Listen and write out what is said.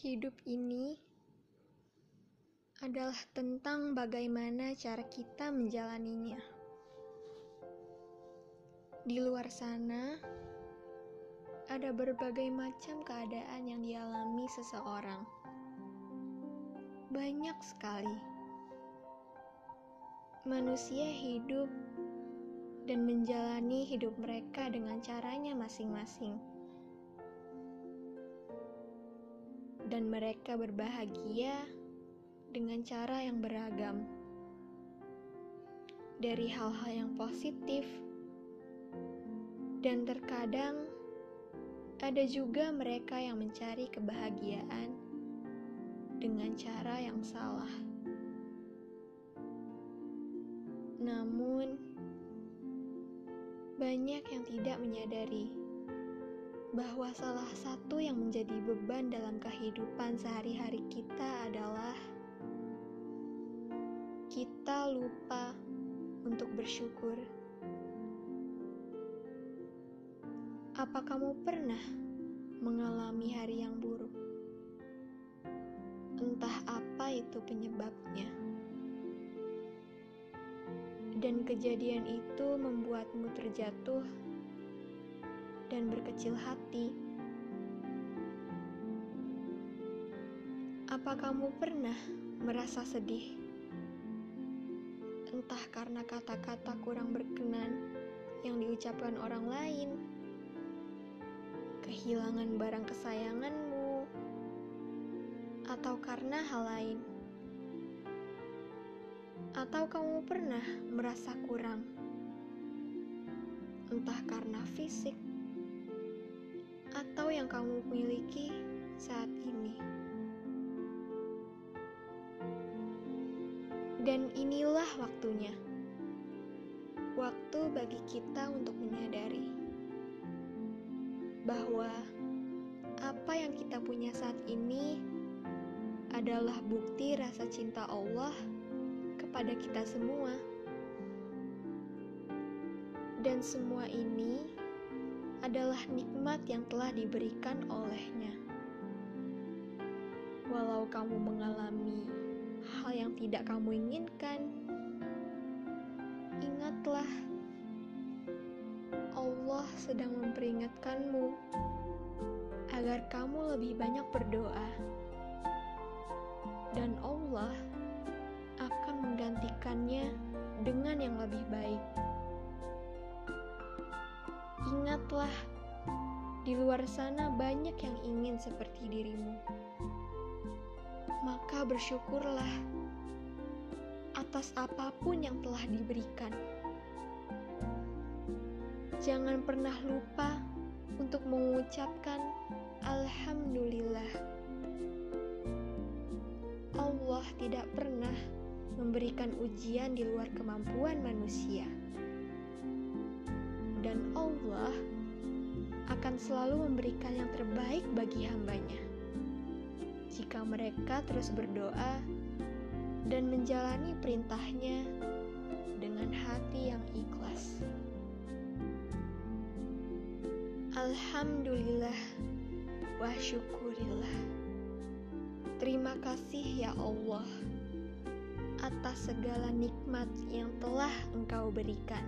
Hidup ini adalah tentang bagaimana cara kita menjalaninya. Di luar sana, ada berbagai macam keadaan yang dialami seseorang. Banyak sekali manusia hidup dan menjalani hidup mereka dengan caranya masing-masing. Dan mereka berbahagia dengan cara yang beragam. Dari hal-hal yang positif, dan terkadang ada juga mereka yang mencari kebahagiaan dengan cara yang salah. Namun, banyak yang tidak menyadari bahwa salah satu yang menjadi beban dalam kehidupan sehari-hari kita adalah kita lupa untuk bersyukur. Apa kamu pernah mengalami hari yang buruk? Entah apa itu penyebabnya. Dan kejadian itu membuatmu terjatuh dan berkecil hati. Apa kamu pernah merasa sedih? Entah karena kata-kata kurang berkenan yang diucapkan orang lain, kehilangan barang kesayanganmu, atau karena hal lain. Atau kamu pernah merasa kurang, entah karena fisik, yang kamu miliki saat ini. Dan inilah waktunya. Waktu bagi kita untuk menyadari bahwa apa yang kita punya saat ini adalah bukti rasa cinta Allah kepada kita semua. Dan semua ini adalah nikmat yang telah diberikan olehnya. Walau kamu mengalami hal yang tidak kamu inginkan, ingatlah Allah sedang memperingatkanmu agar kamu lebih banyak berdoa, dan Allah akan menggantikannya dengan yang lebih baik. Ingatlah, di luar sana banyak yang ingin seperti dirimu. Maka bersyukurlah atas apa pun yang telah diberikan. Jangan pernah lupa untuk mengucapkan Alhamdulillah. Allah tidak pernah memberikan ujian di luar kemampuan manusia dan Allah akan selalu memberikan yang terbaik bagi hambanya. Jika mereka terus berdoa dan menjalani perintahnya dengan hati yang ikhlas. Alhamdulillah wa syukurillah. Terima kasih ya Allah atas segala nikmat yang telah Engkau berikan.